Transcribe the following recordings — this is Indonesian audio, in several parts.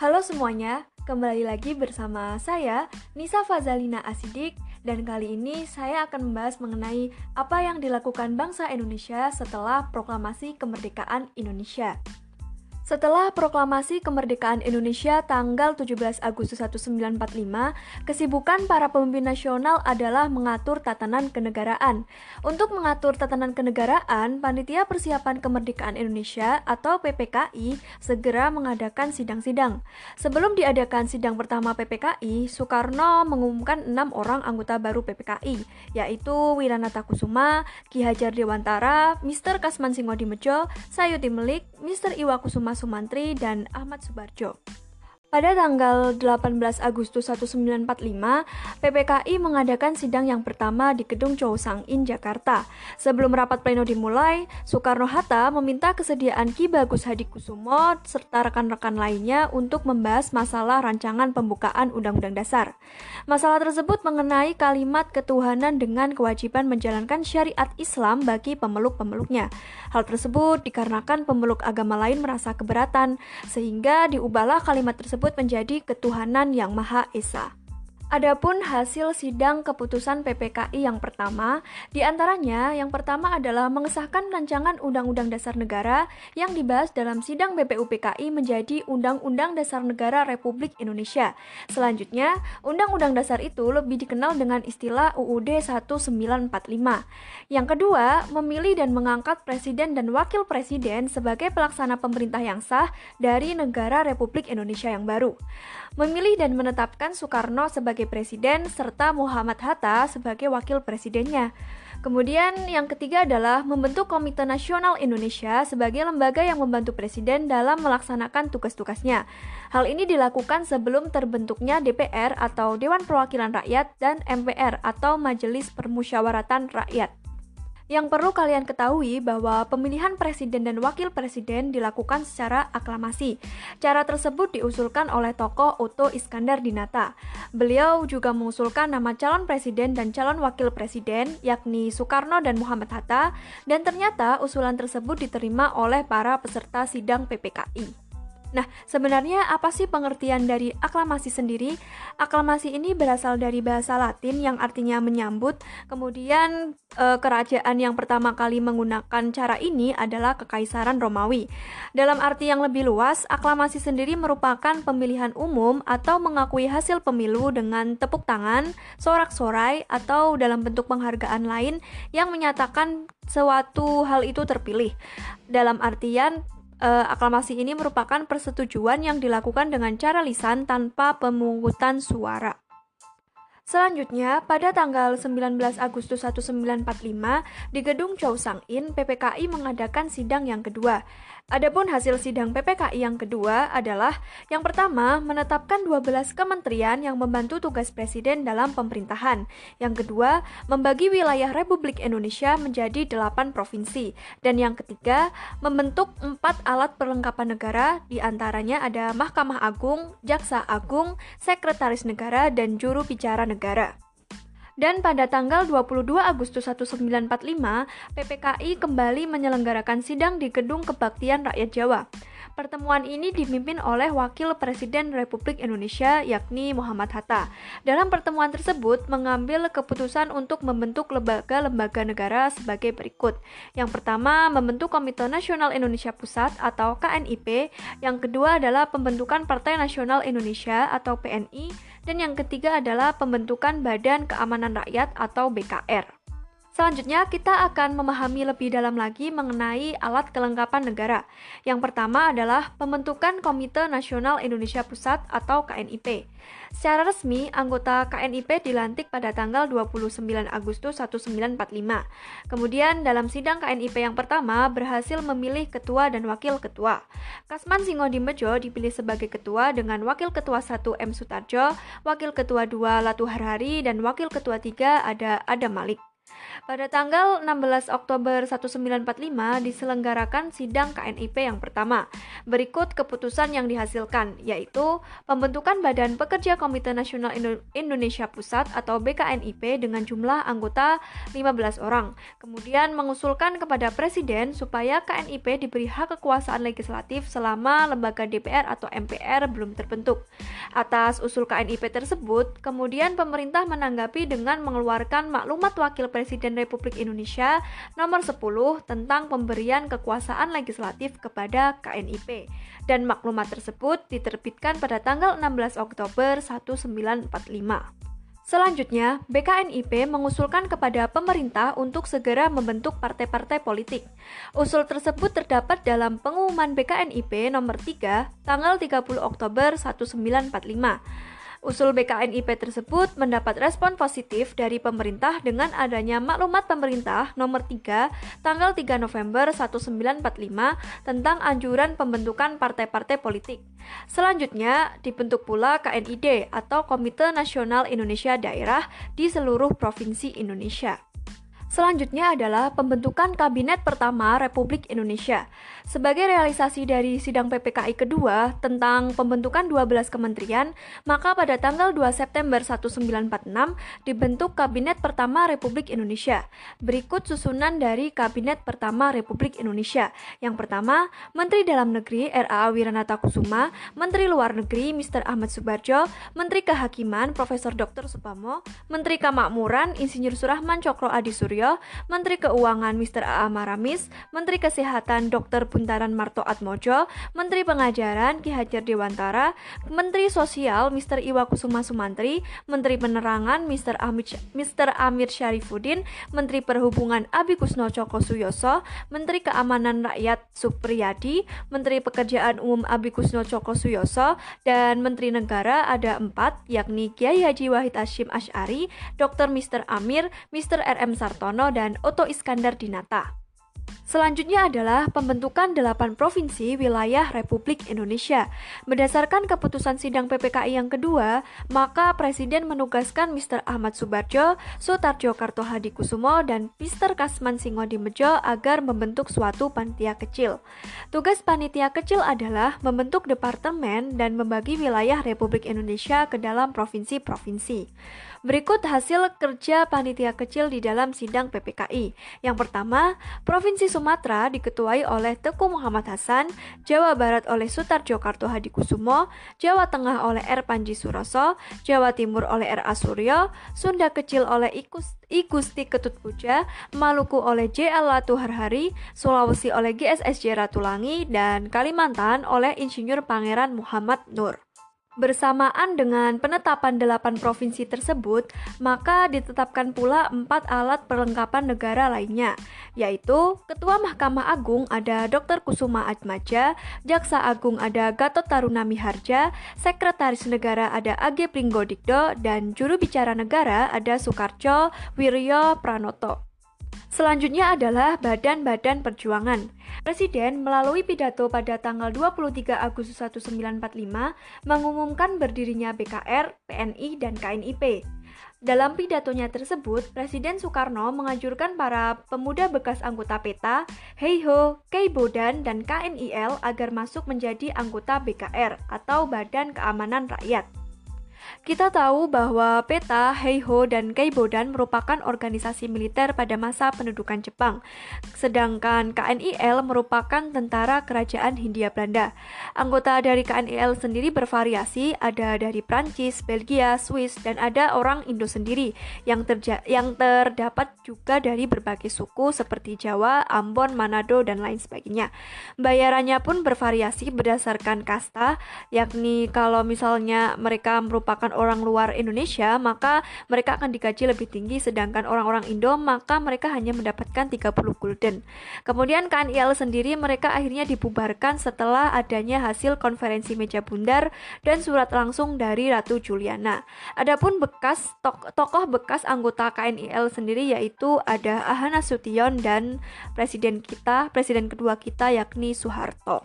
Halo semuanya, kembali lagi bersama saya Nisa Fazalina Asidik dan kali ini saya akan membahas mengenai apa yang dilakukan bangsa Indonesia setelah proklamasi kemerdekaan Indonesia. Setelah proklamasi kemerdekaan Indonesia tanggal 17 Agustus 1945, kesibukan para pemimpin nasional adalah mengatur tatanan kenegaraan. Untuk mengatur tatanan kenegaraan, Panitia Persiapan Kemerdekaan Indonesia atau PPKI segera mengadakan sidang-sidang. Sebelum diadakan sidang pertama PPKI, Soekarno mengumumkan enam orang anggota baru PPKI, yaitu Wiranata Kusuma, Ki Hajar Dewantara, Mr. Kasman Singodimejo, Sayuti Melik, Mr. Iwa Kusuma Sumantri, dan Ahmad Subarjo. Pada tanggal 18 Agustus 1945, PPKI mengadakan sidang yang pertama di Gedung Chow Sang In, Jakarta. Sebelum rapat pleno dimulai, Soekarno-Hatta meminta kesediaan Ki Bagus Hadi Kusumo serta rekan-rekan lainnya untuk membahas masalah rancangan pembukaan Undang-Undang Dasar. Masalah tersebut mengenai kalimat ketuhanan dengan kewajiban menjalankan syariat Islam bagi pemeluk-pemeluknya. Hal tersebut dikarenakan pemeluk agama lain merasa keberatan, sehingga diubahlah kalimat tersebut tersebut menjadi ketuhanan yang Maha Esa. Adapun hasil sidang keputusan PPKI yang pertama, di antaranya yang pertama adalah mengesahkan rancangan Undang-Undang Dasar Negara yang dibahas dalam sidang BPUPKI menjadi Undang-Undang Dasar Negara Republik Indonesia. Selanjutnya, Undang-Undang Dasar itu lebih dikenal dengan istilah UUD 1945. Yang kedua, memilih dan mengangkat Presiden dan Wakil Presiden sebagai pelaksana pemerintah yang sah dari negara Republik Indonesia yang baru. Memilih dan menetapkan Soekarno sebagai sebagai presiden serta Muhammad Hatta sebagai wakil presidennya. Kemudian yang ketiga adalah membentuk Komite Nasional Indonesia sebagai lembaga yang membantu presiden dalam melaksanakan tugas-tugasnya. Hal ini dilakukan sebelum terbentuknya DPR atau Dewan Perwakilan Rakyat dan MPR atau Majelis Permusyawaratan Rakyat. Yang perlu kalian ketahui bahwa pemilihan presiden dan wakil presiden dilakukan secara aklamasi. Cara tersebut diusulkan oleh tokoh Otto Iskandar Dinata. Beliau juga mengusulkan nama calon presiden dan calon wakil presiden yakni Soekarno dan Muhammad Hatta dan ternyata usulan tersebut diterima oleh para peserta sidang PPKI. Nah, sebenarnya apa sih pengertian dari aklamasi sendiri? Aklamasi ini berasal dari bahasa Latin yang artinya menyambut. Kemudian e, kerajaan yang pertama kali menggunakan cara ini adalah Kekaisaran Romawi. Dalam arti yang lebih luas, aklamasi sendiri merupakan pemilihan umum atau mengakui hasil pemilu dengan tepuk tangan, sorak-sorai, atau dalam bentuk penghargaan lain yang menyatakan suatu hal itu terpilih. Dalam artian uh, aklamasi ini merupakan persetujuan yang dilakukan dengan cara lisan tanpa pemungutan suara. Selanjutnya, pada tanggal 19 Agustus 1945, di Gedung Chow Sang In, PPKI mengadakan sidang yang kedua. Adapun hasil sidang PPKI yang kedua adalah yang pertama menetapkan 12 kementerian yang membantu tugas presiden dalam pemerintahan. Yang kedua, membagi wilayah Republik Indonesia menjadi 8 provinsi. Dan yang ketiga, membentuk 4 alat perlengkapan negara, di antaranya ada Mahkamah Agung, Jaksa Agung, Sekretaris Negara, dan Juru Bicara Negara. Dan pada tanggal 22 Agustus 1945, PPKI kembali menyelenggarakan sidang di Gedung Kebaktian Rakyat Jawa. Pertemuan ini dipimpin oleh Wakil Presiden Republik Indonesia yakni Muhammad Hatta. Dalam pertemuan tersebut mengambil keputusan untuk membentuk lembaga-lembaga negara sebagai berikut. Yang pertama, membentuk Komite Nasional Indonesia Pusat atau KNIP. Yang kedua adalah pembentukan Partai Nasional Indonesia atau PNI dan yang ketiga adalah pembentukan Badan Keamanan Rakyat atau BKR. Selanjutnya, kita akan memahami lebih dalam lagi mengenai alat kelengkapan negara. Yang pertama adalah pembentukan Komite Nasional Indonesia Pusat atau KNIP. Secara resmi, anggota KNIP dilantik pada tanggal 29 Agustus 1945. Kemudian, dalam sidang KNIP yang pertama, berhasil memilih ketua dan wakil ketua. Kasman Singodimbejo dipilih sebagai ketua dengan wakil ketua 1 M. Sutarjo, wakil ketua 2 Latu Harhari, dan wakil ketua 3 ada Adam Malik. Pada tanggal 16 Oktober 1945 diselenggarakan sidang KNIP yang pertama. Berikut keputusan yang dihasilkan, yaitu pembentukan Badan Pekerja Komite Nasional Indonesia Pusat atau BKNIP dengan jumlah anggota 15 orang. Kemudian mengusulkan kepada Presiden supaya KNIP diberi hak kekuasaan legislatif selama lembaga DPR atau MPR belum terbentuk. Atas usul KNIP tersebut, kemudian pemerintah menanggapi dengan mengeluarkan maklumat Wakil Presiden Republik Indonesia nomor 10 tentang pemberian kekuasaan legislatif kepada KNIP dan maklumat tersebut diterbitkan pada tanggal 16 Oktober 1945. Selanjutnya, BKNIP mengusulkan kepada pemerintah untuk segera membentuk partai-partai politik. Usul tersebut terdapat dalam pengumuman BKNIP nomor 3 tanggal 30 Oktober 1945. Usul BKNIP tersebut mendapat respon positif dari pemerintah dengan adanya maklumat pemerintah nomor 3 tanggal 3 November 1945 tentang anjuran pembentukan partai-partai politik. Selanjutnya dibentuk pula KNID atau Komite Nasional Indonesia Daerah di seluruh provinsi Indonesia. Selanjutnya adalah pembentukan Kabinet pertama Republik Indonesia. Sebagai realisasi dari sidang PPKI kedua tentang pembentukan 12 kementerian, maka pada tanggal 2 September 1946 dibentuk Kabinet pertama Republik Indonesia. Berikut susunan dari Kabinet pertama Republik Indonesia. Yang pertama, Menteri Dalam Negeri RA Wiranata Kusuma, Menteri Luar Negeri Mr. Ahmad Subarjo, Menteri Kehakiman Profesor Dr. Supamo, Menteri Kemakmuran Insinyur Surahman Cokro Adi Suryo, Suryo, Menteri Keuangan Mr. A.A. Maramis, Menteri Kesehatan Dr. Buntaran Marto Atmojo, Menteri Pengajaran Ki Hajar Dewantara, Menteri Sosial Mr. Iwa Kusuma Sumantri, Menteri Penerangan Mr. Amir, Mr. Amir Syarifuddin, Menteri Perhubungan Abi Kusno Coko Suyoso, Menteri Keamanan Rakyat Supriyadi, Menteri Pekerjaan Umum Abi Kusno Coko Suyoso, dan Menteri Negara ada empat, yakni Kiai Haji Wahid Hashim Ash'ari, Dr. Mr. Amir, Mr. RM Sartono, Dan Oto Iskandar Dinata. Selanjutnya adalah pembentukan delapan provinsi wilayah Republik Indonesia. Berdasarkan keputusan sidang PPKI yang kedua, maka Presiden menugaskan Mr. Ahmad Subarjo, Sutarjo Kartohadi Kusumo, dan Mr. Kasman Singodimejo agar membentuk suatu panitia kecil. Tugas panitia kecil adalah membentuk departemen dan membagi wilayah Republik Indonesia ke dalam provinsi-provinsi. Berikut hasil kerja panitia kecil di dalam sidang PPKI. Yang pertama, Provinsi Sumatera diketuai oleh Teku Muhammad Hasan, Jawa Barat oleh Sutarjo Karto Hadikusumo, Jawa Tengah oleh R. Panji Suroso, Jawa Timur oleh R. A. Suryo, Sunda Kecil oleh Ikus, Igusti Ketut Puja, Maluku oleh J. L. Latu Harhari, Sulawesi oleh GSSJ Ratulangi, dan Kalimantan oleh Insinyur Pangeran Muhammad Nur. Bersamaan dengan penetapan delapan provinsi tersebut, maka ditetapkan pula empat alat perlengkapan negara lainnya, yaitu Ketua Mahkamah Agung ada Dr. Kusuma Atmaja, Jaksa Agung ada Gatot Taruna Miharja, Sekretaris Negara ada AG Pringgodikdo, dan Juru Bicara Negara ada Soekarjo Wiryo Pranoto. Selanjutnya adalah badan-badan perjuangan. Presiden melalui pidato pada tanggal 23 Agustus 1945 mengumumkan berdirinya BKR, PNI, dan KNIP. Dalam pidatonya tersebut, Presiden Soekarno menganjurkan para pemuda bekas anggota PETA, Heiho, Keibodan, dan KNIL agar masuk menjadi anggota BKR atau Badan Keamanan Rakyat. Kita tahu bahwa PETA, Heiho, dan Keibodan merupakan organisasi militer pada masa pendudukan Jepang, sedangkan KNIL merupakan tentara kerajaan Hindia Belanda. Anggota dari KNIL sendiri bervariasi, ada dari Prancis, Belgia, Swiss, dan ada orang Indo sendiri yang, yang terdapat juga dari berbagai suku seperti Jawa, Ambon, Manado, dan lain sebagainya. Bayarannya pun bervariasi berdasarkan kasta, yakni kalau misalnya mereka merupakan merupakan orang luar Indonesia, maka mereka akan digaji lebih tinggi sedangkan orang-orang Indo maka mereka hanya mendapatkan 30 gulden. Kemudian KNIL sendiri mereka akhirnya dibubarkan setelah adanya hasil konferensi meja bundar dan surat langsung dari Ratu Juliana. Adapun bekas tokoh bekas anggota KNIL sendiri yaitu ada Ahana Sution dan presiden kita, presiden kedua kita yakni Soeharto.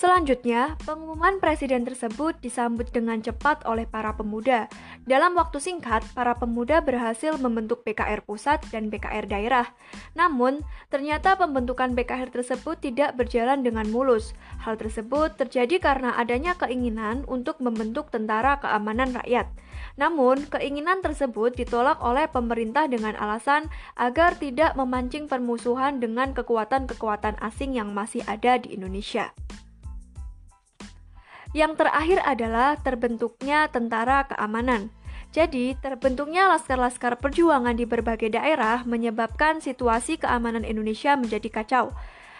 Selanjutnya, pengumuman presiden tersebut disambut dengan cepat oleh para pemuda. Dalam waktu singkat, para pemuda berhasil membentuk BKR pusat dan BKR daerah. Namun, ternyata pembentukan BKR tersebut tidak berjalan dengan mulus. Hal tersebut terjadi karena adanya keinginan untuk membentuk tentara keamanan rakyat. Namun, keinginan tersebut ditolak oleh pemerintah dengan alasan agar tidak memancing permusuhan dengan kekuatan-kekuatan asing yang masih ada di Indonesia. Yang terakhir adalah terbentuknya tentara keamanan. Jadi, terbentuknya laskar-laskar perjuangan di berbagai daerah menyebabkan situasi keamanan Indonesia menjadi kacau.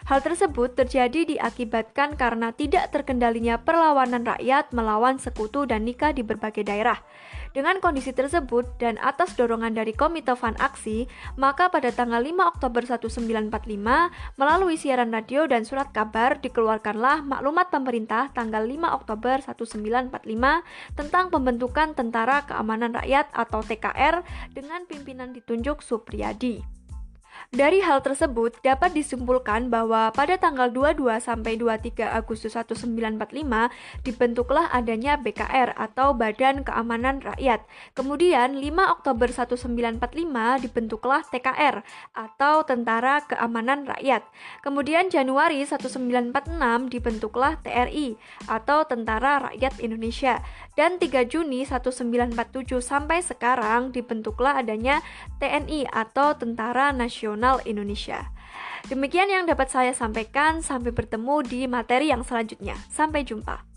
Hal tersebut terjadi diakibatkan karena tidak terkendalinya perlawanan rakyat melawan sekutu dan nikah di berbagai daerah. Dengan kondisi tersebut dan atas dorongan dari Komite Fan Aksi, maka pada tanggal 5 Oktober 1945 melalui siaran radio dan surat kabar dikeluarkanlah maklumat pemerintah tanggal 5 Oktober 1945 tentang pembentukan Tentara Keamanan Rakyat atau TKR dengan pimpinan ditunjuk Supriyadi. Dari hal tersebut dapat disimpulkan bahwa pada tanggal 22 sampai 23 Agustus 1945 dibentuklah adanya BKR atau Badan Keamanan Rakyat. Kemudian 5 Oktober 1945 dibentuklah TKR atau Tentara Keamanan Rakyat. Kemudian Januari 1946 dibentuklah TRI atau Tentara Rakyat Indonesia dan 3 Juni 1947 sampai sekarang dibentuklah adanya TNI atau Tentara Nasional nasional Indonesia. Demikian yang dapat saya sampaikan, sampai bertemu di materi yang selanjutnya. Sampai jumpa.